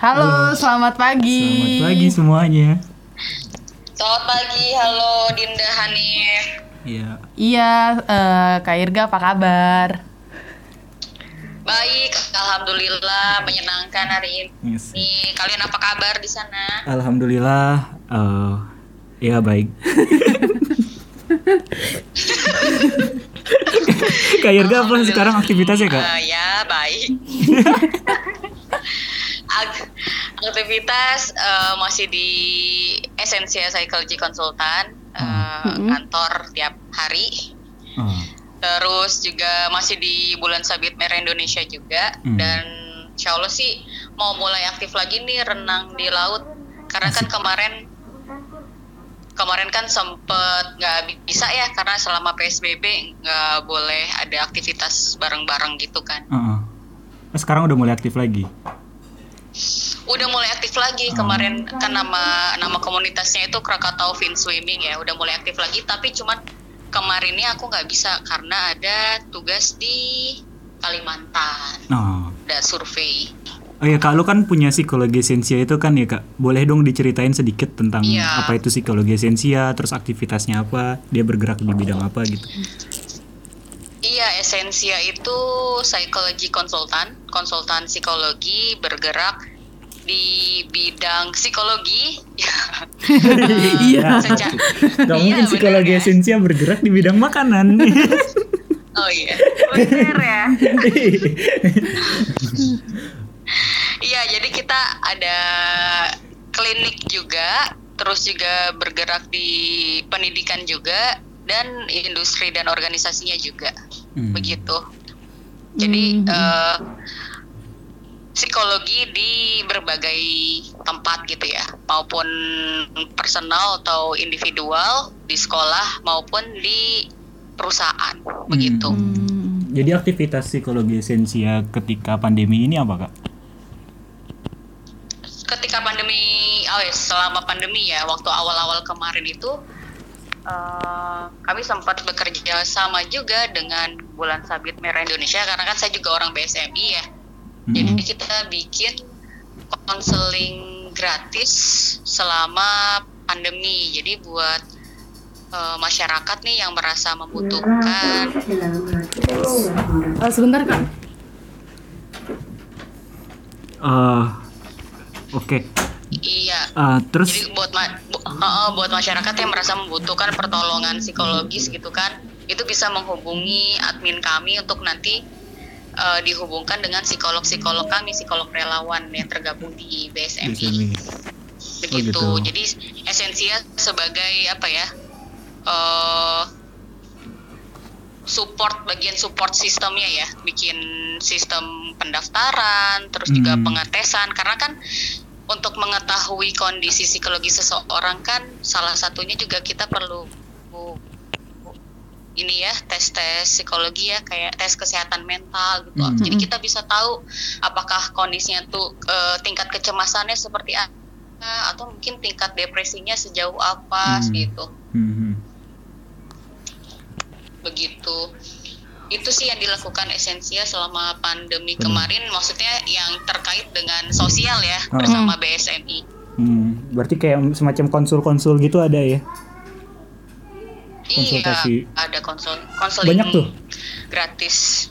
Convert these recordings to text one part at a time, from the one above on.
Halo, selamat pagi. Selamat pagi semuanya. Selamat pagi, halo Dinda Hanif. Iya. Iya, eh, Kak Irga apa kabar? Baik, alhamdulillah menyenangkan hari ini. Yes. Kalian apa kabar di sana? Alhamdulillah. eh ya baik. Kak Irga apa sekarang aktivitasnya kak? Eh, ya, baik. Ak- Aktivitas eh, masih di Esensia Psychology Consultant, eh, Mm-mm. kantor tiap hari. Oh, Terus juga masih di bulan Sabit Merah Indonesia juga Hmm. dan Insya Allah sih mau mulai aktif lagi nih renang di laut karena kan kemarin kemarin kan sempet nggak bisa ya karena selama PSBB nggak boleh ada aktivitas bareng-bareng gitu kan. heeh. Nah, sekarang udah mulai aktif lagi. Udah mulai aktif lagi kemarin kan nama nama komunitasnya itu Krakatau Fin Swimming ya udah mulai aktif lagi tapi cuman kemarin ini aku nggak bisa karena ada tugas di Kalimantan. Oh. ada survei. Oh ya kak, lu kan punya psikologi esensia itu kan ya kak? Boleh dong diceritain sedikit tentang Iya. apa itu psikologi esensia, terus aktivitasnya apa, dia bergerak di bidang apa gitu? Iya, Esensia itu psychology konsultan, konsultan psikologi bergerak di bidang psikologi. Iya. Gak Iya, mungkin bener psikologi ya. esensia bergerak di bidang makanan. oh iya, benar ya. Iya, jadi kita ada klinik juga, terus juga bergerak di pendidikan juga dan industri dan organisasinya juga. Hmm. begitu. Jadi Hmm. eh, psikologi di berbagai tempat gitu ya, maupun personal atau individual di sekolah maupun di perusahaan begitu. Hmm. Jadi aktivitas psikologi esensia ketika pandemi ini apa kak? Ketika pandemi, oh ya, selama pandemi ya, waktu awal-awal kemarin itu eh, kami sempat bekerja sama juga dengan Bulan Sabit Merah Indonesia karena kan saya juga orang BSMI ya. Hmm. Jadi kita bikin konseling gratis selama pandemi. Jadi buat eh, masyarakat nih yang merasa membutuhkan Eh, sebentar Kak. Eh, Oke. Iya. Eh, terus Jadi buat ma- bu- uh, buat masyarakat yang merasa membutuhkan pertolongan psikologis gitu kan, itu bisa menghubungi admin kami untuk nanti uh, dihubungkan dengan psikolog-psikolog kami, psikolog relawan yang tergabung di BSMI. BSMI. Begitu. Oh, gitu. Jadi esensia sebagai apa ya? eh support bagian support sistemnya ya, bikin sistem pendaftaran, terus juga Hmm. pengetesan karena kan untuk mengetahui kondisi psikologi seseorang kan salah satunya juga kita perlu ini ya tes tes psikologi ya kayak tes kesehatan mental gitu. Hmm. Jadi kita bisa tahu apakah kondisinya tuh eh, tingkat kecemasannya seperti apa atau mungkin tingkat depresinya sejauh apa Hmm. gitu. Hmm, hmm. Begitu. Itu sih yang dilakukan esensia selama pandemi Hmm. kemarin maksudnya yang terkait dengan sosial ya Hmm. bersama BSMI. Hmm, berarti kayak semacam konsul-konsul gitu ada ya? Konsultasi. Iya, ada konsul konseling Banyak tuh? gratis.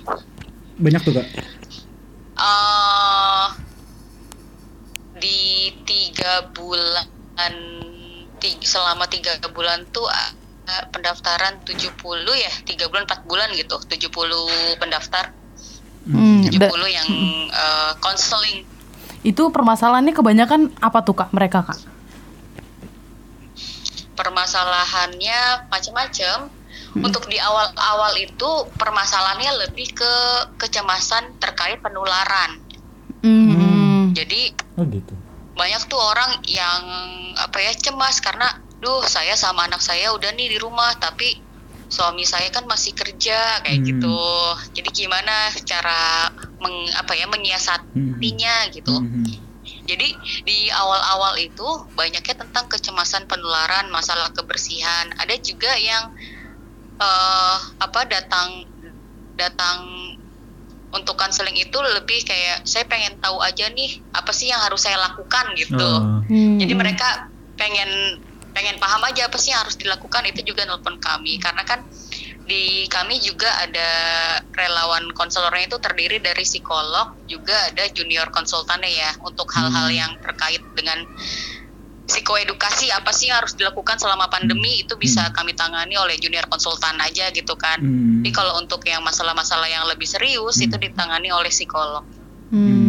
Banyak tuh kak? eh di tiga bulan selama tiga bulan tuh pendaftaran 70 ya tiga bulan empat bulan gitu 70 pendaftar Hmm, 70 da- yang eh, konseling itu permasalahannya kebanyakan apa tuh Kak mereka Kak? permasalahannya macam-macam Hmm. untuk di awal-awal itu permasalahannya lebih ke kecemasan terkait penularan Hmm. jadi Oh gitu. banyak tuh orang yang apa ya cemas karena duh saya sama anak saya udah nih di rumah tapi suami saya kan masih kerja kayak Hmm. gitu jadi gimana cara meng, apa ya menyiasatinya gitu Hmm, hmm. jadi di awal-awal itu banyaknya tentang kecemasan penularan masalah kebersihan ada juga yang eh apa datang datang untuk konseling itu lebih kayak saya pengen tahu aja nih apa sih yang harus saya lakukan gitu. Oh. Hmm. Jadi mereka pengen pengen paham aja apa sih yang harus dilakukan itu juga nelpon kami karena kan di kami juga ada relawan konselornya itu terdiri dari psikolog juga ada junior konsultannya ya untuk hal-hal Hmm. yang terkait dengan psikoedukasi apa sih yang harus dilakukan selama pandemi itu bisa kami tangani oleh junior konsultan aja gitu kan. Hmm. Jadi kalau untuk yang masalah-masalah yang lebih serius Hmm. itu ditangani oleh psikolog Hmm.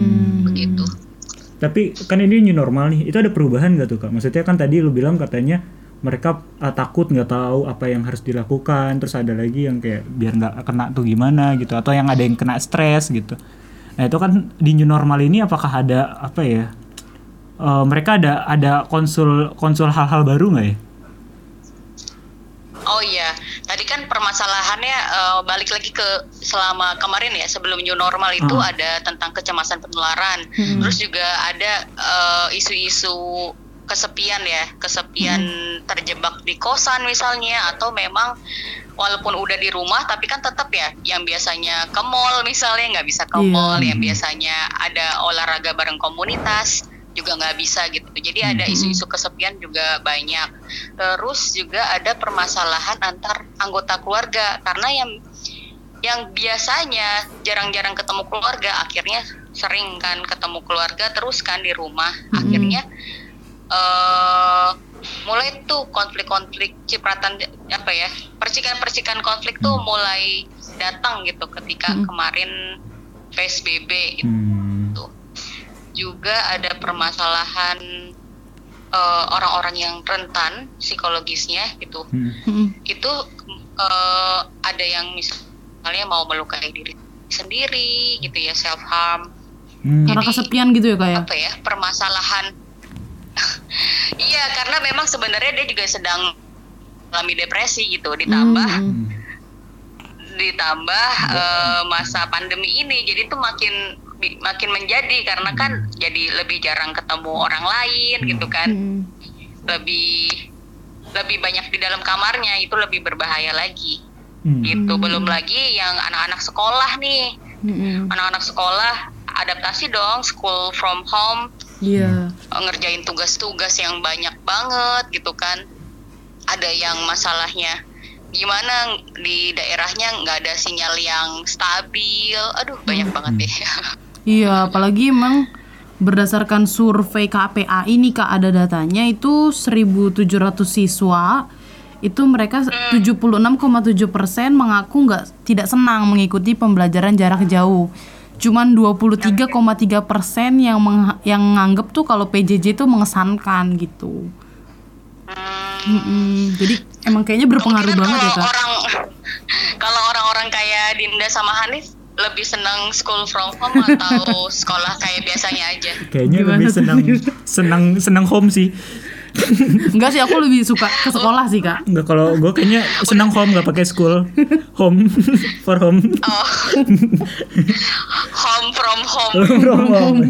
Tapi kan ini new normal nih, itu ada perubahan nggak tuh kak? Maksudnya kan tadi lu bilang katanya mereka uh, takut nggak tahu apa yang harus dilakukan, terus ada lagi yang kayak biar nggak kena tuh gimana gitu, atau yang ada yang kena stres gitu. Nah itu kan di new normal ini apakah ada apa ya? uh, mereka ada ada konsul konsul hal-hal baru nggak ya? Oh iya, tadi kan permasalahannya eh, balik lagi ke selama kemarin ya sebelum new normal itu Ah. ada tentang kecemasan penularan. Hmm. Terus juga ada eh, isu-isu kesepian ya, kesepian terjebak di kosan misalnya atau memang walaupun udah di rumah tapi kan tetap ya yang biasanya ke mall misalnya nggak bisa ke Iya. mall, yang Mhm. biasanya ada olahraga bareng komunitas juga nggak bisa gitu. Jadi ada Mhm. isu-isu kesepian juga banyak. Terus juga ada permasalahan antar anggota keluarga karena yang yang biasanya jarang-jarang ketemu keluarga akhirnya sering kan ketemu keluarga terus kan di rumah Mhm. akhirnya eh mulai tuh konflik-konflik cipratan apa ya percikan-percikan konflik tuh Hmm. mulai datang gitu ketika Hmm. kemarin PSBB gitu Hmm. Juga ada permasalahan eh, orang-orang yang rentan psikologisnya gitu Hmm. Hmm. itu eh, ada yang misalnya mau melukai diri sendiri gitu ya self harm Hmm. Karena kesepian gitu ya kak ya? apa ya permasalahan iya karena memang sebenarnya dia juga sedang mengalami depresi gitu ditambah Hmm. ditambah eh, masa pandemi ini jadi itu makin makin menjadi karena kan jadi lebih jarang ketemu orang lain gitu kan. Hmm. lebih lebih banyak di dalam kamarnya itu lebih berbahaya lagi. Hmm. gitu. Hmm. belum lagi yang anak-anak sekolah nih. Hmm. anak-anak sekolah adaptasi dong school from home. Iya. eh, ngerjain tugas-tugas yang banyak banget gitu kan. Ada yang masalahnya gimana di daerahnya nggak ada sinyal yang stabil. Aduh banyak banget deh Iya, apalagi emang berdasarkan survei KPA ini Kak ada datanya itu 1.700 siswa itu mereka 76,7 persen mengaku nggak tidak senang mengikuti pembelajaran jarak jauh. Cuman 23,3 persen yang meng- yang nganggep tuh kalau PJJ itu mengesankan gitu. Hmm. Jadi emang kayaknya berpengaruh banget ya kalau kak. orang kalau orang-orang kayak Dinda sama Hanif lebih senang school from home atau sekolah kayak biasanya aja Kayaknya Gimana lebih senang senang senang home sih. Enggak sih aku lebih suka ke sekolah sih kak. Enggak kalau gue kayaknya senang home nggak pakai school. Home for home. oh home from home From home.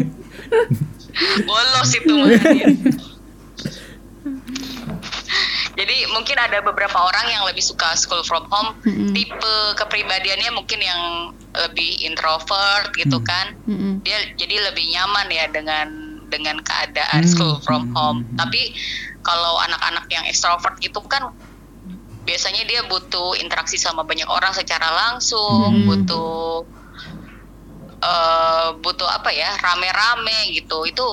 bolos itu. Jadi mungkin ada beberapa orang yang lebih suka school from home, Mm-mm. tipe kepribadiannya mungkin yang lebih introvert gitu Hmm. kan. Mm-mm. Dia jadi lebih nyaman ya dengan dengan keadaan Hmm. school from home. Hmm. Tapi kalau anak-anak yang extrovert itu kan biasanya dia butuh interaksi sama banyak orang secara langsung, Hmm. butuh eh butuh apa ya rame-rame gitu itu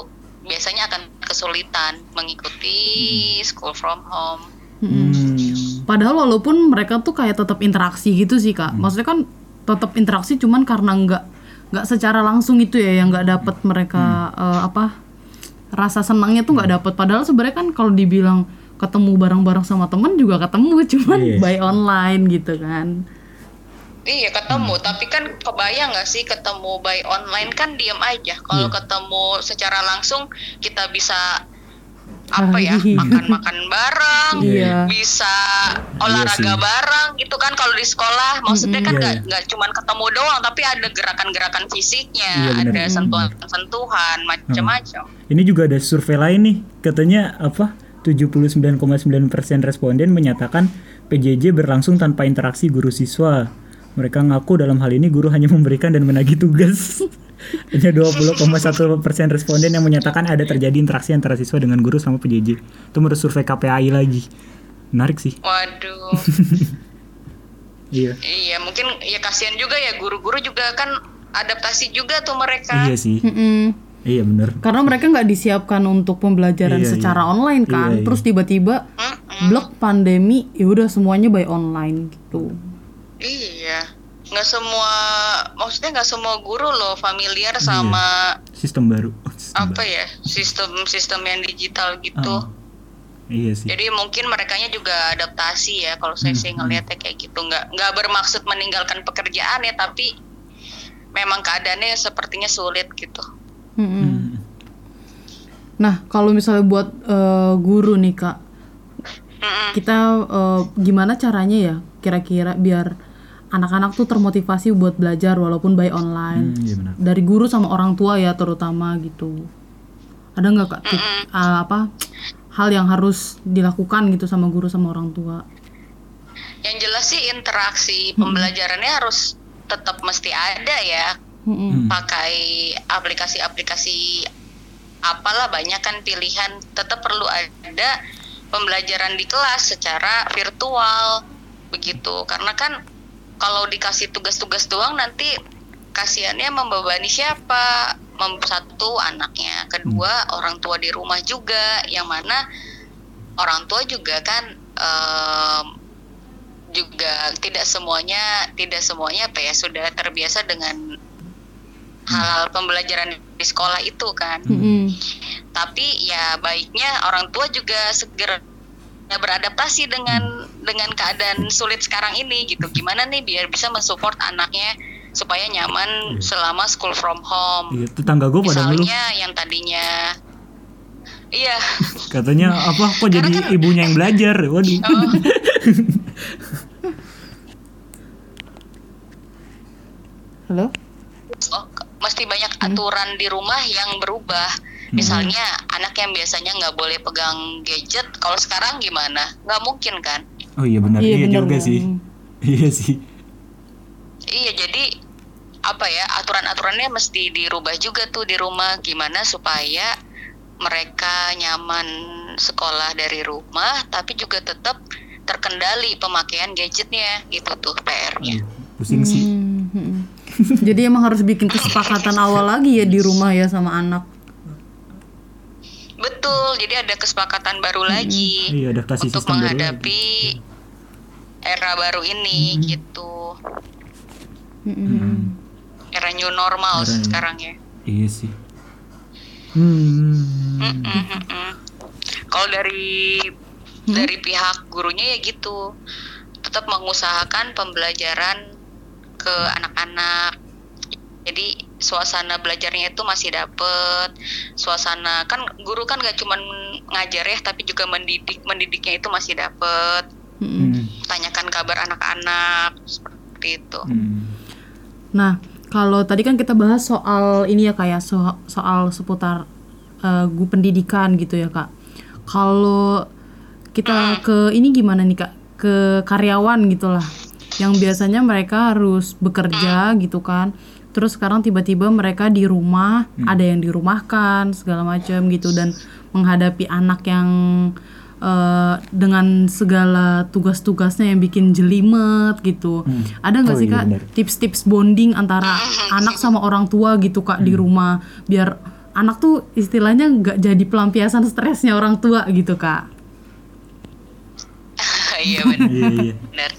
biasanya akan kesulitan mengikuti school from home. Hmm. Padahal walaupun mereka tuh kayak tetap interaksi gitu sih kak. Maksudnya kan tetap interaksi cuman karena nggak nggak secara langsung itu ya yang nggak dapet mereka eh, apa rasa senangnya tuh nggak dapet. Padahal sebenarnya kan kalau dibilang ketemu bareng-bareng sama temen juga ketemu cuman Yes. by online gitu kan. Iya ketemu, tapi kan kebayang nggak sih ketemu by online kan diam aja. Kalau Iya. ketemu secara langsung kita bisa apa ya iya. makan-makan bareng, Iya. bisa olahraga sih. bareng gitu kan kalau di sekolah. Maksudnya kan Iya, nggak iya. nggak cuman ketemu doang, tapi ada gerakan-gerakan fisiknya, Iya, benar. ada sentuhan-sentuhan macam-macam. Ini juga ada survei lain nih, katanya apa? 79,9% responden menyatakan PJJ berlangsung tanpa interaksi guru siswa. Mereka ngaku dalam hal ini guru hanya memberikan dan menagih tugas. Hanya 20,1 persen responden yang menyatakan ada terjadi interaksi antara siswa dengan guru sama PJJ. Itu menurut survei KPAI lagi. Menarik sih. Waduh. Iya. iya, mungkin ya kasihan juga ya guru-guru juga kan adaptasi juga tuh mereka. Iya sih. Mm-mm. Iya bener. Karena mereka nggak disiapkan untuk pembelajaran Iya, secara iya. online kan. Iya, iya. Terus tiba-tiba blok pandemi, ya udah semuanya by online gitu. Iya. Nggak semua, maksudnya nggak semua guru loh familiar sama Sistem baru. Sistem apa ya sistem-sistem yang digital gitu. Ah. Iya sih. Jadi mungkin merekanya juga adaptasi ya kalau saya sih Hmm, ngelihatnya kayak gitu nggak nggak bermaksud meninggalkan pekerjaan ya tapi memang keadaannya sepertinya sulit gitu. Mm-mm. Hmm. Nah, kalau misalnya buat eh, guru nih kak, Mm-mm. kita eh, gimana caranya ya kira-kira biar anak-anak tuh termotivasi buat belajar walaupun by online Hmm, iya benar. dari guru sama orang tua ya terutama gitu. Ada nggak kak tip- eh, apa hal yang harus dilakukan gitu sama guru sama orang tua? Yang jelas sih interaksi pembelajarannya harus tetap mesti ada ya. Hmm. Pakai aplikasi-aplikasi apalah banyak kan pilihan tetap perlu ada pembelajaran di kelas secara virtual begitu karena kan kalau dikasih tugas-tugas doang nanti kasihannya membebani siapa? Mem- satu anaknya. Kedua orang tua di rumah juga. Yang mana orang tua juga kan em, juga tidak semuanya tidak semuanya apa ya sudah terbiasa dengan hal pembelajaran di sekolah itu kan. Mm-mm. tapi ya baiknya orang tua juga segera beradaptasi dengan dengan keadaan sulit sekarang ini gitu gimana nih biar bisa mensupport anaknya supaya nyaman Iya. selama school from home Iya, tetangga gue pada ngeluh misalnya yang tadinya iya katanya apa kok jadi kan- ibunya yang belajar. Waduh. Oh, Halo? oh, mesti banyak aturan di rumah yang berubah misalnya anak yang biasanya nggak boleh pegang gadget kalau sekarang gimana nggak mungkin kan Oh iya benar. Iya, bener, juga Bang. sih. Iya sih. Iya jadi apa ya aturan-aturannya mesti dirubah juga tuh di rumah gimana supaya mereka nyaman sekolah dari rumah tapi juga tetap terkendali pemakaian gadgetnya gitu tuh PR-nya. Pusing sih. Hmm, mm-mm. Jadi emang harus bikin kesepakatan awal lagi ya di rumah ya sama anak. Betul, jadi ada kesepakatan baru lagi Iya, adaptasi untuk menghadapi era baru ini gitu. Mm-mm. Era new normal Era sekarang ya. Iya sih. Hmm. Mm-mm, mm-mm. Kalau dari dari pihak gurunya ya gitu, tetap mengusahakan pembelajaran ke anak-anak. Jadi suasana belajarnya itu masih dapet, suasana kan guru kan gak cuman ngajar ya, tapi juga mendidik, mendidiknya itu masih dapet. Mm-mm. Hmm. Tanyakan kabar anak-anak seperti itu. Hmm. Nah, kalau tadi kan kita bahas soal ini ya kayak so- soal seputar eh, gu pendidikan gitu ya kak. Kalau kita ke ini gimana nih kak? Ke karyawan gitulah, yang biasanya mereka harus bekerja gitu kan. Terus sekarang tiba-tiba mereka di rumah, ada yang dirumahkan segala macam gitu dan menghadapi anak yang eh, dengan segala tugas-tugasnya yang bikin jelimet gitu. Ada nggak Oh, sih iya, kak tips-tips bonding antara anak sama orang tua gitu kak di rumah biar anak tuh istilahnya nggak jadi pelampiasan stresnya orang tua gitu kak. Iya benar. Iya iya. benar.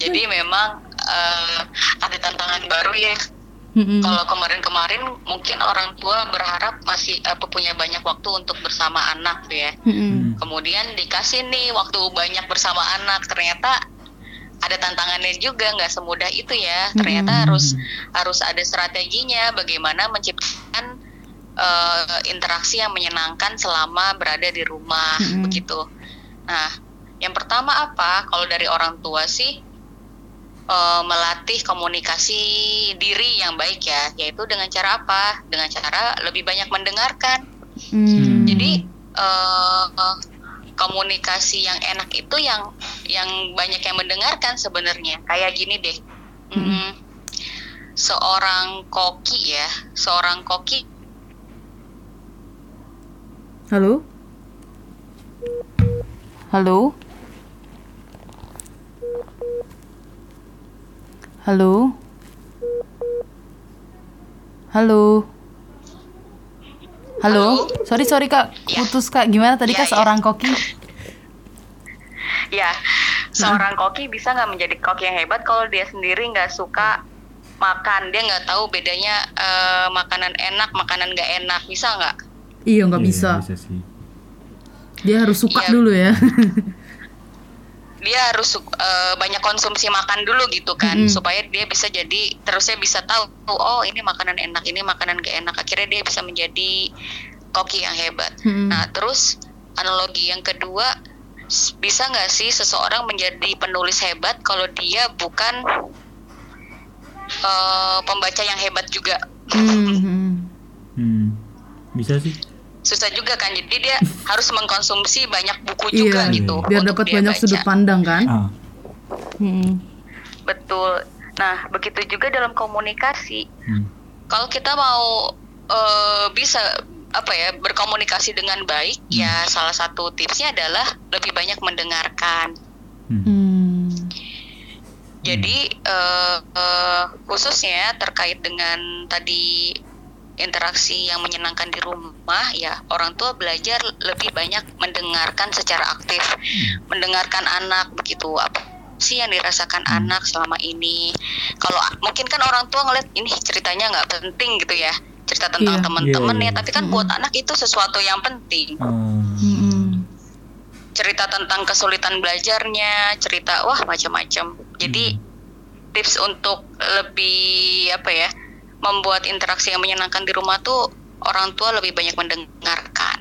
Jadi memang eh, ada tantangan baru ya Mm-mm. Kalau kemarin-kemarin mungkin orang tua berharap masih apa punya banyak waktu untuk bersama anak ya. Mm-mm. Kemudian dikasih nih waktu banyak bersama anak, ternyata ada tantangannya juga nggak semudah itu ya. Ternyata harus harus ada strateginya bagaimana menciptakan eh, interaksi yang menyenangkan selama berada di rumah Mm-mm. begitu. Nah, yang pertama apa? Kalau dari orang tua sih eh, melatih komunikasi diri yang baik ya, yaitu dengan cara apa? Dengan cara lebih banyak mendengarkan. Mm. Jadi eh, komunikasi yang enak itu yang yang banyak yang mendengarkan sebenarnya. Kayak gini deh, Hmm, seorang koki ya, seorang koki Halo? Halo? Halo? Halo? Halo? Sorry, sorry kak, Ya. putus kak. Gimana tadi Ya, kak ya. seorang koki? Ya, seorang koki bisa nggak menjadi koki yang hebat kalau dia sendiri nggak suka makan, dia nggak tahu bedanya eh, makanan enak, makanan nggak enak, bisa nggak? Iya nggak Iya, bisa. bisa sih Dia harus suka Iya. dulu ya. Dia harus eh, banyak konsumsi makan dulu gitu kan, Mm-mm. supaya dia bisa jadi terusnya bisa tahu, oh ini makanan enak, ini makanan nggak enak. Akhirnya dia bisa menjadi koki yang hebat. Mm-mm. Nah, terus analogi yang kedua, bisa nggak sih seseorang menjadi penulis hebat kalau dia bukan eh, pembaca yang hebat juga? Hmm. hmm. bisa sih Susah juga kan, jadi dia harus mengkonsumsi banyak buku Iya, juga gitu. biar dapat banyak baca. sudut pandang kan. ah Hmm. Betul. Nah, begitu juga dalam komunikasi. hmm. Kalau kita mau eh, bisa apa ya berkomunikasi dengan baik, ya salah satu tipsnya adalah lebih banyak mendengarkan. Hmm. Hmm. Jadi eh, eh, khususnya terkait dengan tadi interaksi yang menyenangkan di rumah, ya orang tua belajar lebih banyak mendengarkan secara aktif, mendengarkan anak begitu apa sih yang dirasakan Hmm. anak selama ini. Kalau mungkin kan orang tua ngeliat ini ceritanya nggak penting gitu ya, cerita tentang Iya. teman-teman Iya, ya, iya. tapi kan Mm-mm. buat anak itu sesuatu yang penting. Hmm. cerita tentang kesulitan belajarnya, cerita wah macam-macam. Jadi tips untuk lebih apa ya, membuat interaksi yang menyenangkan di rumah tuh orang tua lebih banyak mendengarkan.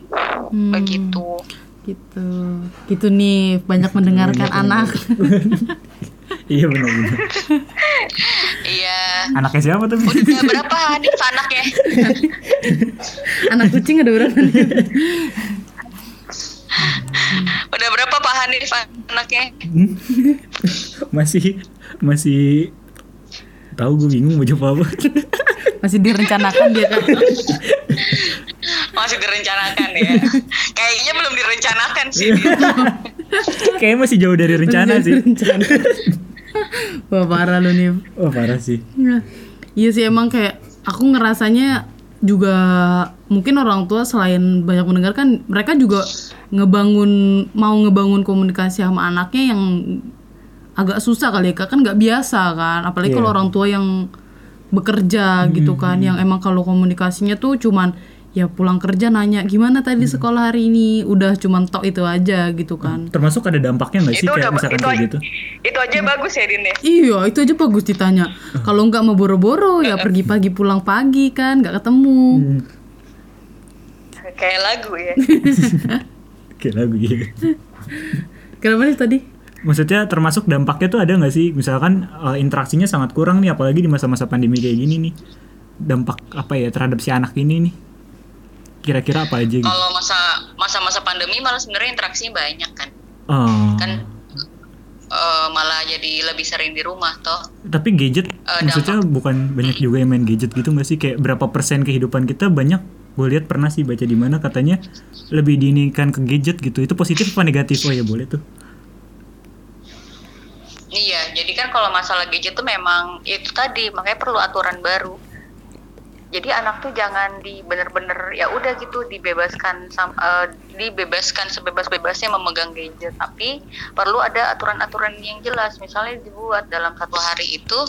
Hmm. Begitu. Gitu. Gitu nih, banyak mendengarkan Banyak anak. iya benar-benar Iya. anaknya siapa tuh Udah berapa Hanif anaknya? anak kucing ada berapa nih? Udah berapa Pak Hanif anaknya? masih masih tahu gue bingung mau jawab apa Masih direncanakan dia kan. Masih direncanakan ya. Kayaknya belum direncanakan sih. kayaknya masih jauh dari rencana Masih sih direncana. Wah parah lu nih. oh parah sih Iya. Iya sih emang kayak aku ngerasanya juga mungkin orang tua selain banyak mendengarkan mereka juga ngebangun mau ngebangun komunikasi sama anaknya yang agak susah kali ya Kak. kan nggak biasa kan apalagi Iya. kalau orang tua yang bekerja gitu kan yang emang kalau komunikasinya tuh cuman ya pulang kerja nanya gimana tadi sekolah hari ini udah cuman tok itu aja gitu kan termasuk ada dampaknya nggak sih itu kayak udah misalkan itu, kayak gitu itu aja bagus ya Din ya. Iya, itu aja bagus ditanya. Kalau nggak mau boro-boro ya pergi pagi pulang pagi kan, nggak ketemu. Hmm, Kayak lagu ya. kayak lagu gitu Kenapa nih tadi? Maksudnya termasuk dampaknya tuh ada nggak sih? Misalkan eh, interaksinya sangat kurang nih apalagi di masa-masa pandemi kayak gini nih. Dampak apa ya terhadap si anak ini nih? Kira-kira apa aja gitu? Kalau masa masa-masa pandemi malah sebenarnya interaksinya banyak kan. Oh. Kan eh, malah jadi lebih sering di rumah toh. tapi gadget Eh, maksudnya bukan banyak juga yang main gadget gitu nggak sih? Kayak berapa persen kehidupan kita banyak? Gue lihat pernah sih baca di mana katanya lebih diinikan ke gadget gitu. Itu positif apa negatif? Oh ya boleh tuh Iya, jadi kan kalau masalah gadget tuh memang itu tadi makanya perlu aturan baru. Jadi anak tuh jangan di bener-bener ya udah gitu dibebaskan eh, dibebaskan sebebas-bebasnya memegang gadget, tapi perlu ada aturan-aturan yang jelas. Misalnya dibuat dalam satu hari itu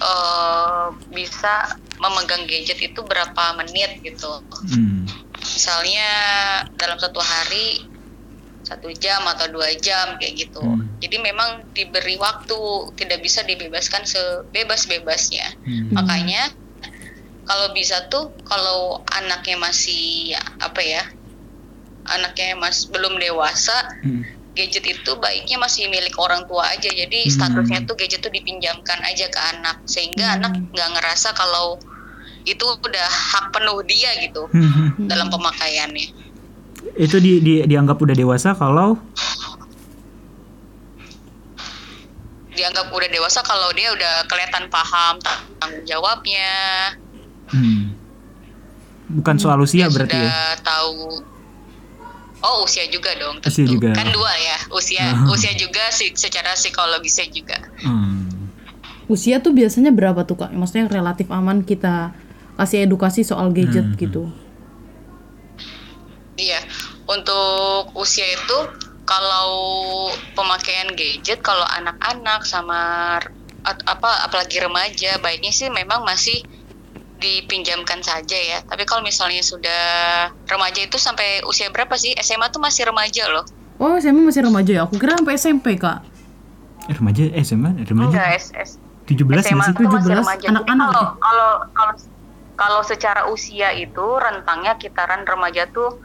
eh, bisa memegang gadget itu berapa menit gitu. hmm. Misalnya dalam satu hari satu jam atau dua jam kayak gitu. Hmm. Jadi memang diberi waktu, tidak bisa dibebaskan sebebas-bebasnya. Hmm. Makanya kalau bisa tuh kalau anaknya masih apa ya, anaknya mas belum dewasa, Hmm. gadget itu baiknya masih milik orang tua aja. Jadi Hmm. statusnya tuh gadget tuh dipinjamkan aja ke anak, sehingga anak nggak ngerasa kalau itu udah hak penuh dia gitu Hmm. dalam pemakaiannya. Itu di, di dianggap udah dewasa kalau dianggap udah dewasa kalau dia udah kelihatan paham tanggung jawabnya Hmm. Bukan soal usia dia berarti sudah ya. tahu oh usia juga dong Usia tentu juga. kan dua ya usia Ah. usia juga sih secara psikologisnya juga Hmm. Usia tuh biasanya berapa tuh kak? Maksudnya yang relatif aman kita kasih edukasi soal gadget Hmm. gitu. Iya, untuk usia itu kalau pemakaian gadget kalau anak-anak sama apa apalagi remaja baiknya sih memang masih dipinjamkan saja ya. Tapi kalau misalnya sudah remaja itu sampai usia berapa sih? SMA tuh masih remaja loh. Oh SMA masih remaja ya? Aku kira sampai SMP kak. Eh, remaja eh, SMA remaja Enggak, SS. 17 nggak SMA sih? itu masih 17, remaja. Jadi anak-anak kalau ya? kalau kalau kalau secara usia itu rentangnya kitaran remaja tuh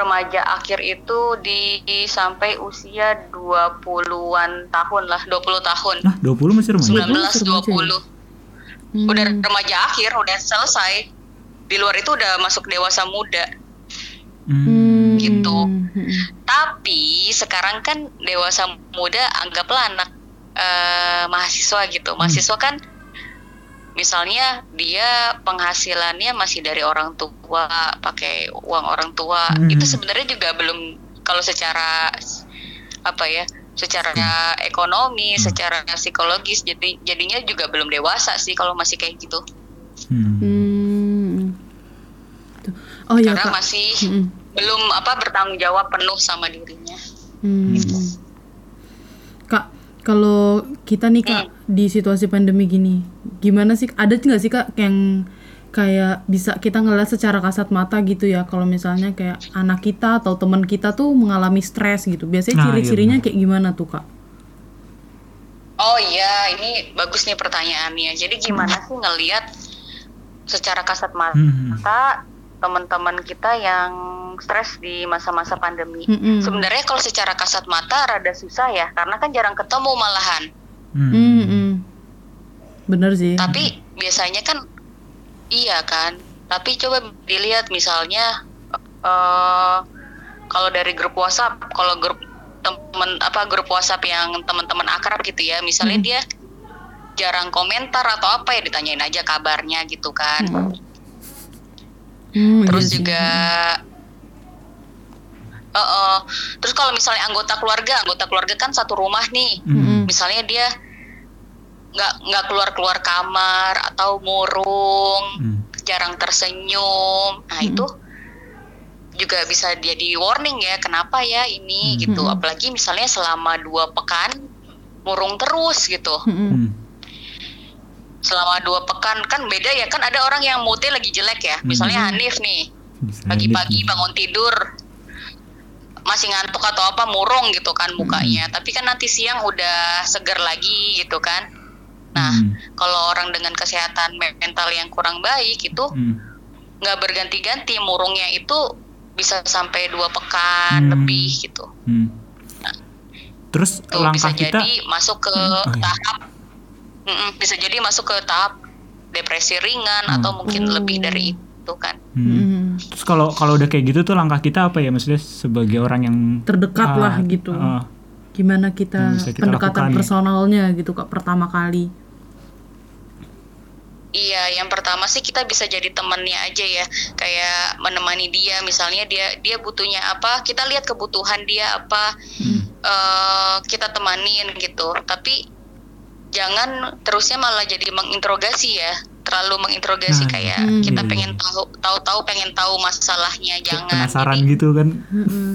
remaja akhir itu di, di sampai usia 20-an tahun lah, 20 tahun. Nah, 20 masih remaja. 19 masih remaja 20. Hmm. Udah remaja akhir, udah selesai. Di luar itu udah masuk dewasa muda. Hmm. Hmm. gitu. Hmm. Tapi sekarang kan dewasa muda anggaplah anak eh, mahasiswa gitu. Mahasiswa kan misalnya dia penghasilannya masih dari orang tua, pakai uang orang tua. Hmm. Itu sebenarnya juga belum kalau secara apa ya? secara ekonomi, secara psikologis jadi jadinya juga belum dewasa sih kalau masih kayak gitu. Hmm. Hmm. Oh ya Karena kak. masih Hmm. belum apa bertanggung jawab penuh sama dirinya. Hmm. Kak, kalau kita nih kak di situasi pandemi gini, gimana sih? Ada nggak sih kak yang kayak bisa kita ngeliat secara kasat mata gitu ya? Kalau misalnya kayak anak kita atau teman kita tuh mengalami stres gitu, biasanya Nah, iya ciri-cirinya kayak gimana tuh kak? Oh iya, ini bagus nih pertanyaannya. Jadi gimana sih ngelihat secara kasat mata Hmm. Teman-teman kita yang stres di masa-masa pandemi? Mm-mm. Sebenarnya kalau secara kasat mata rada susah ya, karena kan jarang ketemu malahan. Hmm. Mm-mm. Bener sih. Tapi biasanya kan iya kan. Tapi coba dilihat misalnya eh kalau dari grup WhatsApp, kalau grup temen apa grup WhatsApp yang teman-teman akrab gitu ya, misalnya Hmm. dia jarang komentar atau apa ya ditanyain aja kabarnya gitu kan. Mm. Hmm, Terus iya juga Eh, eh, terus kalau misalnya anggota keluarga, anggota keluarga kan satu rumah nih. Mm-mm. Misalnya dia nggak nggak keluar keluar kamar atau murung, Hmm. jarang tersenyum. Nah, Mm-mm. itu juga bisa jadi warning ya, kenapa ya ini Hmm. gitu. Mm-mm. Apalagi misalnya selama dua pekan murung terus gitu. Mm-mm. Hmm. Selama dua pekan kan beda ya, kan ada orang yang moodnya lagi jelek ya. Misalnya Hanif nih, pagi-pagi bangun tidur masih ngantuk atau apa murung gitu kan mukanya. Tapi kan nanti siang udah seger lagi gitu kan. Nah, Hmm. kalau orang dengan kesehatan mental yang kurang baik itu Hmm. nggak berganti-ganti murungnya itu bisa sampai dua pekan Hmm. lebih gitu. Hmm. Terus Tuh langkah bisa kita jadi masuk ke Oh, iya. tahap Mm-mm, bisa jadi masuk ke tahap depresi ringan Hmm. atau mungkin Oh. lebih dari itu kan. Hmm. Mm-mm. Terus kalau kalau udah kayak gitu tuh langkah kita apa ya maksudnya sebagai orang yang Terdekat ah, lah gitu. ah, Gimana kita, kita pendekatan lakukan ya. personalnya gitu kak pertama kali. Iya, yang pertama sih kita bisa jadi temannya aja ya, kayak menemani dia, misalnya dia dia butuhnya apa, kita lihat kebutuhan dia apa, hmm. eh kita temanin gitu. Tapi jangan terusnya malah jadi menginterogasi ya, terlalu menginterogasi Nah, kayak hmm. kita iya. pengen tahu, tahu-tahu pengen tahu masalahnya, jangan. penasaran Jadi, gitu kan. Mm-mm.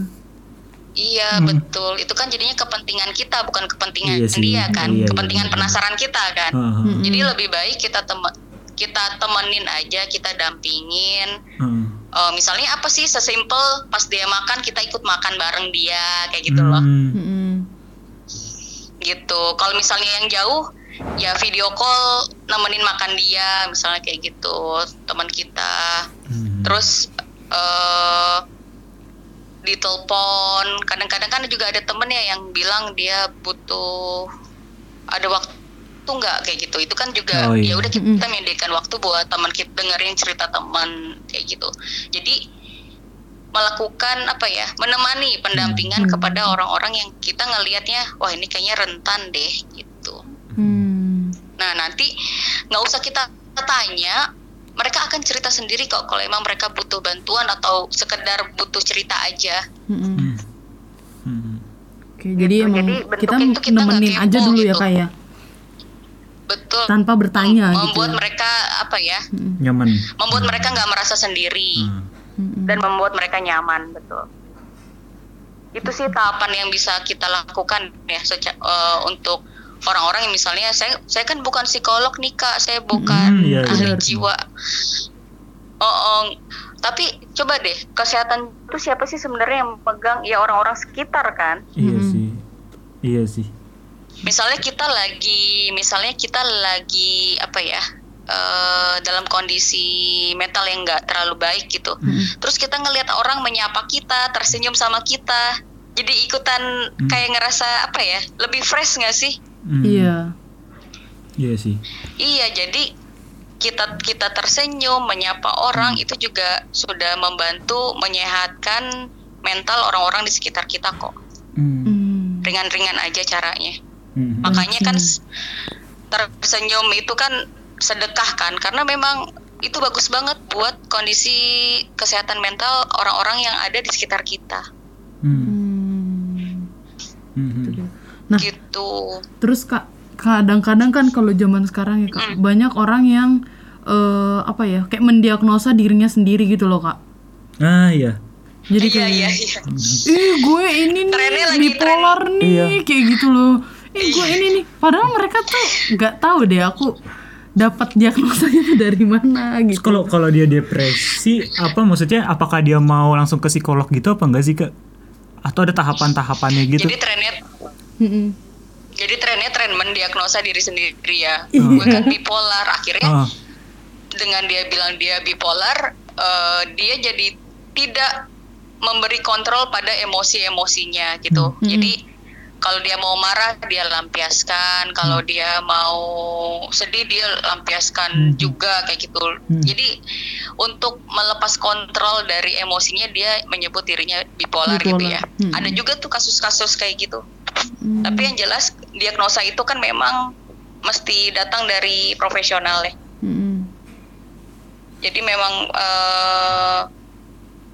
Iya Hmm. betul, itu kan jadinya kepentingan kita bukan kepentingan Iya sih, dia kan, iya, iya, kepentingan benar. penasaran kita kan. Mm-mm. Jadi lebih baik kita temen kita temenin aja, kita dampingin. ah. Eh, misalnya apa sih sesimpel pas dia makan kita ikut makan bareng dia kayak gitu loh. Hmm. Gitu. Kalau misalnya yang jauh ya video call nemenin makan dia misalnya kayak gitu teman kita. Hmm. Terus eh ditelepon. Kadang-kadang kan juga ada temen ya yang bilang dia butuh ada waktu nggak kayak gitu. Itu kan juga Oh, iya. ya udah kita menyediakan waktu buat teman kita dengerin cerita teman kayak gitu. Jadi melakukan apa ya menemani pendampingan Hmm. kepada orang-orang yang kita ngelihatnya wah ini kayaknya rentan deh gitu Nah nanti nggak usah kita tanya, mereka akan cerita sendiri kok kalau emang mereka butuh bantuan atau sekedar butuh cerita aja. Hmm. Hmm. Oke, jadi Gitu. emang Jadi kita itu kita nemenin kepo aja dulu ya gitu. kak ya, Betul. tanpa bertanya gitu. membuat ya. mereka apa ya? Nyaman. Membuat mereka nggak merasa sendiri. Hmm. Dan membuat mereka nyaman betul. Itu sih tahapan yang bisa kita lakukan ya seca- eh, untuk orang-orang yang misalnya saya saya kan bukan psikolog nih kak. Saya bukan Hmm, iya, ahli jiwa. Oh, oh, tapi coba deh kesehatan itu siapa sih sebenarnya yang megang? Ya orang-orang sekitar kan? Iya Mm-mm. sih. Iya sih. misalnya kita lagi misalnya kita lagi apa ya eh, dalam kondisi mental yang nggak terlalu baik gitu Mm-mm. terus kita ngelihat orang menyapa kita tersenyum sama kita jadi ikutan Hmm. kayak ngerasa apa ya lebih fresh nggak sih Hmm. Iya. Iya sih. iya jadi kita kita tersenyum menyapa orang itu juga sudah membantu menyehatkan mental orang-orang di sekitar kita kok Hmm. Hmm. ringan-ringan aja caranya Hmm. makanya kan tersenyum itu kan sedekah kan karena memang itu bagus banget buat kondisi kesehatan mental orang-orang yang ada di sekitar kita Hmm. Hmm. Nah. gitu Terus kak kadang-kadang kan kalau zaman sekarang ya kak Hmm. banyak orang yang eh, apa ya kayak mendiagnosa dirinya sendiri gitu loh kak. Ah iya. Jadi iya kayak iya iya ih gue ini Trennya nih lagi bipolar nih Iya. kayak gitu loh. Eh gue ini nih padahal mereka tuh nggak tahu deh aku dapat diagnosanya dari mana gitu. Kalau kalau dia depresi, apa maksudnya? Apakah dia mau langsung ke psikolog gitu apa enggak sih kak? Atau ada tahapan-tahapannya gitu? jadi trennya Mm-mm. jadi trennya tren mendiagnosa diri sendiri ya Iya. gue kan bipolar akhirnya Ah, dengan dia bilang dia bipolar eh, dia jadi tidak memberi kontrol pada emosi-emosinya gitu Hmm. jadi kalau dia mau marah dia lampiaskan kalau dia mau sedih dia lampiaskan Hmm. juga kayak gitu Hmm. jadi untuk melepas kontrol dari emosinya dia menyebut dirinya bipolar, gitu Bipolar. ya Hmm. ada juga tuh kasus-kasus kayak gitu Hmm. tapi yang jelas diagnosa itu kan memang mesti datang dari profesional ya Mm-mm. jadi memang eh,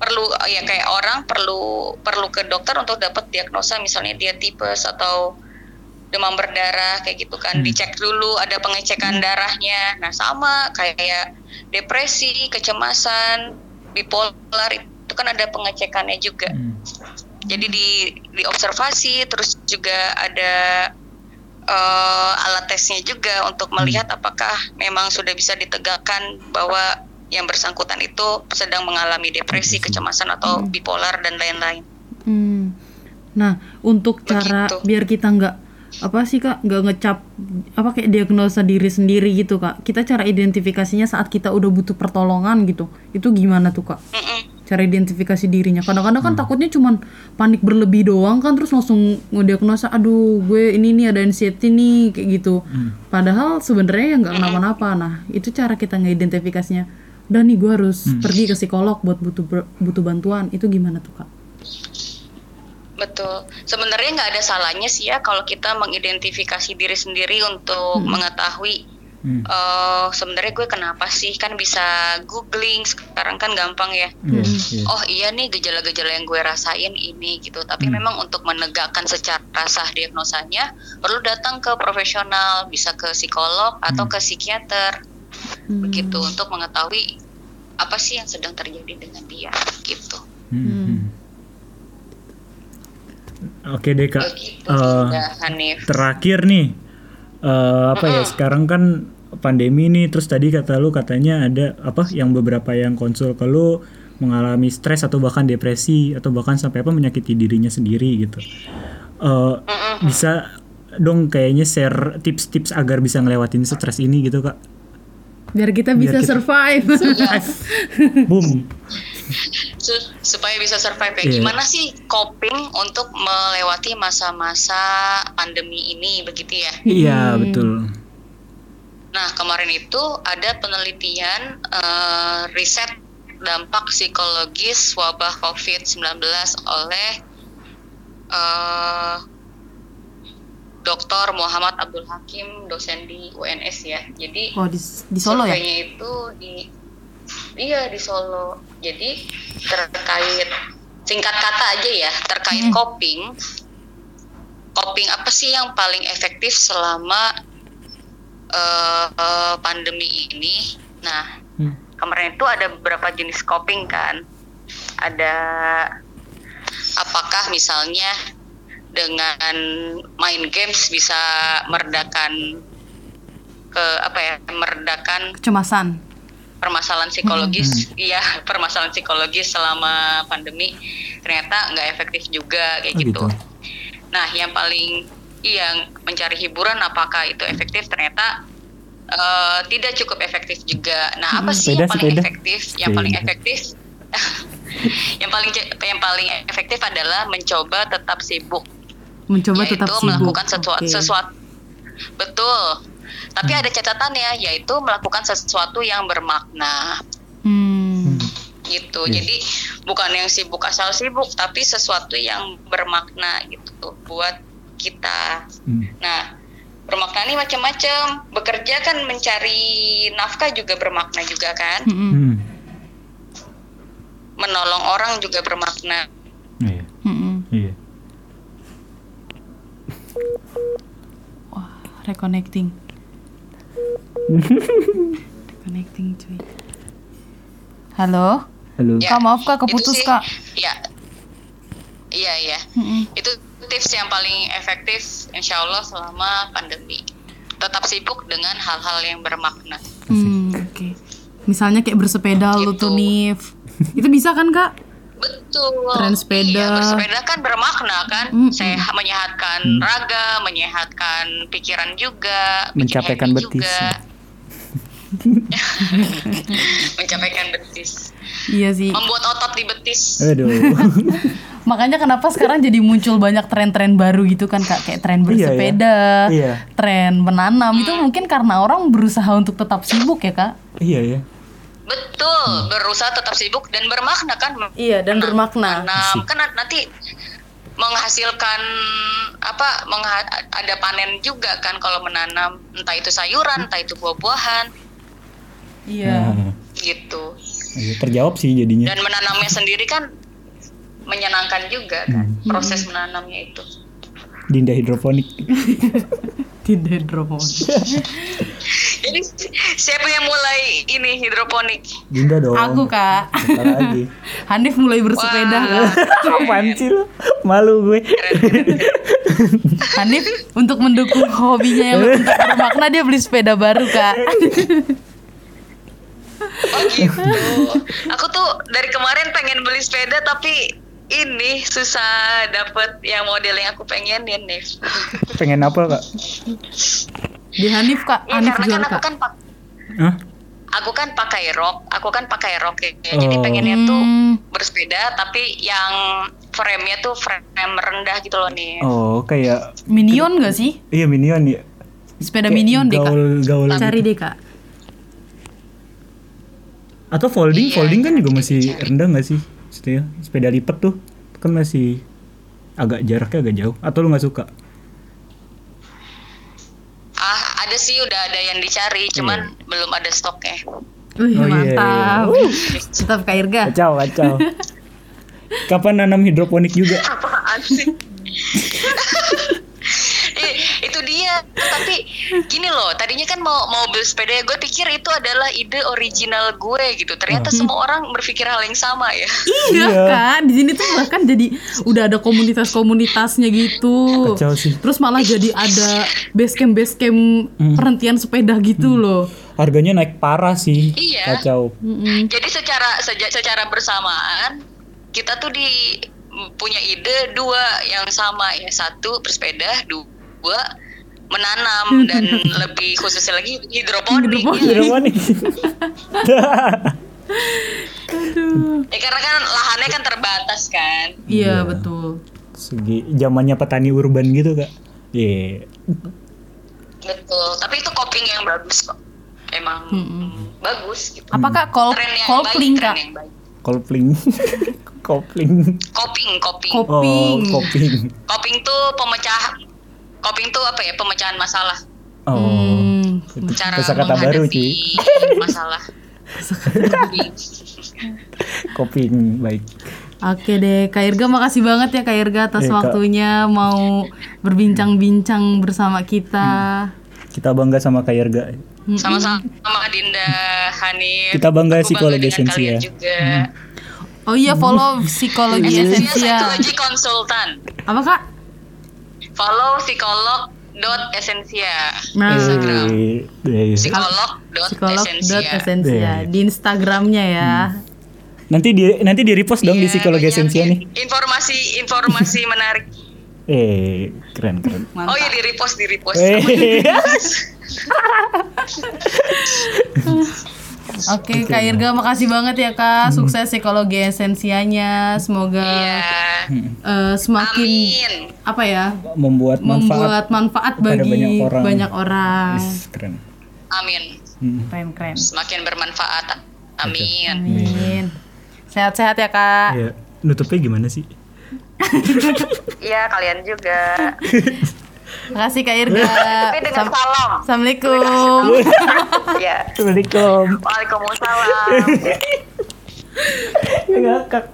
perlu ya kayak orang perlu perlu ke dokter untuk dapat diagnosa misalnya dia tipes atau demam berdarah kayak gitu kan. Hmm. dicek dulu ada pengecekan darahnya. Nah sama kayak depresi kecemasan bipolar itu kan ada pengecekannya juga. Hmm. jadi di diobservasi terus juga ada eh, alat tesnya juga untuk melihat apakah memang sudah bisa ditegakkan bahwa yang bersangkutan itu sedang mengalami depresi, kecemasan atau Hmm. bipolar dan lain-lain. Hmm. Nah, untuk cara Begitu. biar kita nggak apa sih kak nggak ngecap apa kayak diagnosa diri sendiri gitu kak kita cara identifikasinya saat kita udah butuh pertolongan gitu itu gimana tuh kak Mm-mm. cara identifikasi dirinya kadang-kadang kan takutnya cuman panik berlebih doang kan terus langsung ngediagnosa aduh gue ini nih ada anxiety nih kayak gitu Hmm. padahal sebenarnya ya nggak kenapa-napa nah itu cara kita ngidentifikasinya udah nih gue harus Hmm. pergi ke psikolog buat butuh butuh bantuan itu gimana tuh kak Betul. Sebenarnya nggak ada salahnya sih ya kalau kita mengidentifikasi diri sendiri untuk mengetahui Hmm. eh sebenarnya gue kenapa sih kan bisa googling sekarang kan gampang ya. Iya, Hmm. iya. Oh iya nih gejala-gejala yang gue rasain ini gitu. Tapi Hmm. memang untuk menegakkan secara sah diagnosanya perlu datang ke profesional, bisa ke psikolog atau Hmm. ke psikiater Hmm. begitu untuk mengetahui apa sih yang sedang terjadi dengan dia gitu. Hmm. Hmm. hmm. Oke deh kak. Begitu Hanif. terakhir nih eh, apa ya sekarang kan pandemi nih terus tadi kata lu katanya ada apa yang beberapa yang konsul ke lu mengalami stres atau bahkan depresi atau bahkan sampai apa menyakiti dirinya sendiri gitu Eh, bisa dong kayaknya share tips-tips agar bisa ngelewatin stres ini gitu kak biar kita Biar bisa kita- survive boom Su- supaya bisa survive ya. Iya. Gimana sih coping untuk melewati masa-masa pandemi ini begitu ya? iya Hmm. betul Nah, kemarin itu ada penelitian eh, riset dampak psikologis wabah COVID-19 oleh eh, Dr. Muhammad Abdul Hakim, dosen di UNS ya. Jadi Oh di, di Solo ya? itu di iya di Solo. Jadi terkait singkat kata aja ya terkait Hmm. coping. Coping apa sih yang paling efektif selama eh, pandemi ini? Nah Hmm. kemarin itu ada beberapa jenis coping kan. Ada apakah misalnya dengan main games bisa meredakan ke apa ya meredakan Kecemasan. permasalahan psikologis iya permasalahan psikologis selama pandemi ternyata nggak efektif juga kayak Oh, gitu. gitu. nah yang paling iya mencari hiburan apakah itu efektif ternyata eh, tidak cukup efektif juga nah apa sih Sepeda, yang paling sepeda. efektif yang paling efektif yang paling yang paling efektif adalah mencoba tetap sibuk Mencoba yaitu tetap sibuk. melakukan sesuatu, Oke. sesuatu betul tapi ada catatannya yaitu melakukan sesuatu yang bermakna Hmm. gitu Iya. jadi bukan yang sibuk asal sibuk tapi sesuatu yang bermakna gitu buat kita Hmm. nah bermakna ini macam-macam bekerja kan mencari nafkah juga bermakna juga kan Mm-mm. Hmm. menolong orang juga bermakna Iya. Mm-mm. Iya. Wah, reconnecting. reconnecting cuy. Halo? Halo. Ya, Kak, maaf Kak, keputus sih. Kak. ya iya iya Mm-mm. itu tips yang paling efektif insya Allah selama pandemi tetap sibuk dengan hal-hal yang bermakna Hmm, oke. Misalnya kayak bersepeda lu Gitu. tuh, Nif. Itu bisa kan, Kak? Betul Tren sepeda. iya bersepeda kan bermakna kan Mm-mm. sehat menyehatkan Hmm. raga menyehatkan pikiran juga Mencapaikan betis. juga. mencapaikan betis Iya sih. membuat otot di betis Aduh. Makanya kenapa sekarang jadi muncul banyak tren-tren baru gitu kan, Kak? Kayak tren Iya, ya. bersepeda, Iya. tren menanam. Itu mungkin karena orang berusaha untuk tetap sibuk ya, Kak? iya ya. Betul berusaha tetap sibuk dan bermakna kan Iya, dan bermakna. menanam kan nanti menghasilkan apa mengha- ada panen juga kan kalau menanam entah itu sayuran entah itu buah-buahan Iya. Nah, gitu iya, terjawab sih jadinya. dan menanamnya sendiri kan menyenangkan juga kan Hmm. proses menanamnya itu Dinda hidroponik. Tidak hidroponik. jadi si- siapa yang mulai ini hidroponik Dinda dong. Aku, Kak. Siapa lagi? Hanif mulai bersepeda. Apaan sih lu? Malu gue. Hanif untuk mendukung hobinya yang untuk bermakna dia beli sepeda baru, Kak. oh gitu aku tuh dari kemarin pengen beli sepeda tapi ini susah dapet yang model yang aku pengenin nih Pengen apa, Kak? Di Hanif, Kak. Iya Hanif karena jual, kan aku Kak. kan pak Hah? aku kan pakai rok, aku kan pakai rok ya. Jadi Oh. pengennya tuh Hmm. bersepeda tapi yang frame-nya tuh frame rendah gitu loh nih. Oh, kayak Minion gak sih? iya minion ya. Sepeda Kayak Minion deh, Kak. gaul, Cari gitu. deh, Kak. Atau folding, Iya, folding kan juga masih rendah nggak sih? Setia, sepeda lipat tuh kan masih agak jaraknya agak jauh. Atau lu nggak suka? Ah, ada sih udah ada yang dicari, cuman belum ada stoknya. Wih, Oh, iya, mantap. iya. Tetap Kak Irga. Kacau, kacau. Kapan nanam hidroponik juga? Apaan sih? Eh, itu dia. Tapi gini loh, tadinya kan mau mau beli sepeda, gue pikir itu adalah ide original gue gitu. Ternyata semua orang berpikir hal yang sama ya. Iya, Iya. Kak. Di sini tuh bahkan jadi udah ada komunitas-komunitasnya gitu. Kacau sih. Terus malah jadi ada base camp base camp Hmm. perhentian sepeda gitu loh. Harganya naik parah sih. Iya. Kacau. Mm-mm. Jadi secara seja- secara bersamaan kita tuh di punya ide dua yang sama ya. Satu bersepeda, dua menanam dan lebih khususnya lagi hidroponik. Hidroponik. ya. Hidroponik. Aduh. Ya karena kan lahannya kan terbatas kan. Iya, betul. Segi zamannya petani urban gitu, Kak. Iya. Betul. Tapi itu coping yang bagus kok. Emang Mm-mm. bagus gitu. Apakah call Tren yang call baik, pling, tren Kak? Kopling. Kopling. Coping, coping. Kop- Koping. Oh, kopling. Coping tuh pemecah coping tuh apa ya pemecahan masalah Oh. Hmm. Cara kata baru menghadapi cuy. masalah Coping baik. Oke deh, Kak Irga makasih banget ya Kak Irga atas Iya, Kak. waktunya mau berbincang-bincang bersama kita. Kita bangga sama Kak Irga. sama-sama Dinda Hanif Kita bangga Aku psikologi esensia. kalian juga Oh iya, follow psikologi Esensia esensia. Psikologi Konsultan Apa Kak? Follow psikolog dot esensia Nah, Instagram psikolog dot psikolog esensia dot esensia Iya. di Instagramnya ya. Nanti di nanti di repost dong di Iya, psikologi banyak esensia nih. informasi informasi menarik Eh, keren keren. oh iya di repost di repost Eh. Oke, Kak Irga makasih banget ya Kak. Sukses psikologi esensianya. Semoga iya eh, semakin amin apa ya? Membuat manfaat. membuat manfaat bagi banyak orang. banyak orang. Wis, keren. amin Hmm. Keren keren. semakin bermanfaat amin Amin. Sehat-sehat ya Kak. Ya, nutupnya gimana sih? iya kalian juga Makasih Kak Irga. tapi dengan Sam- salam Assalamualaikum. ya Assalamualaikum. waalaikumsalam Ngakak.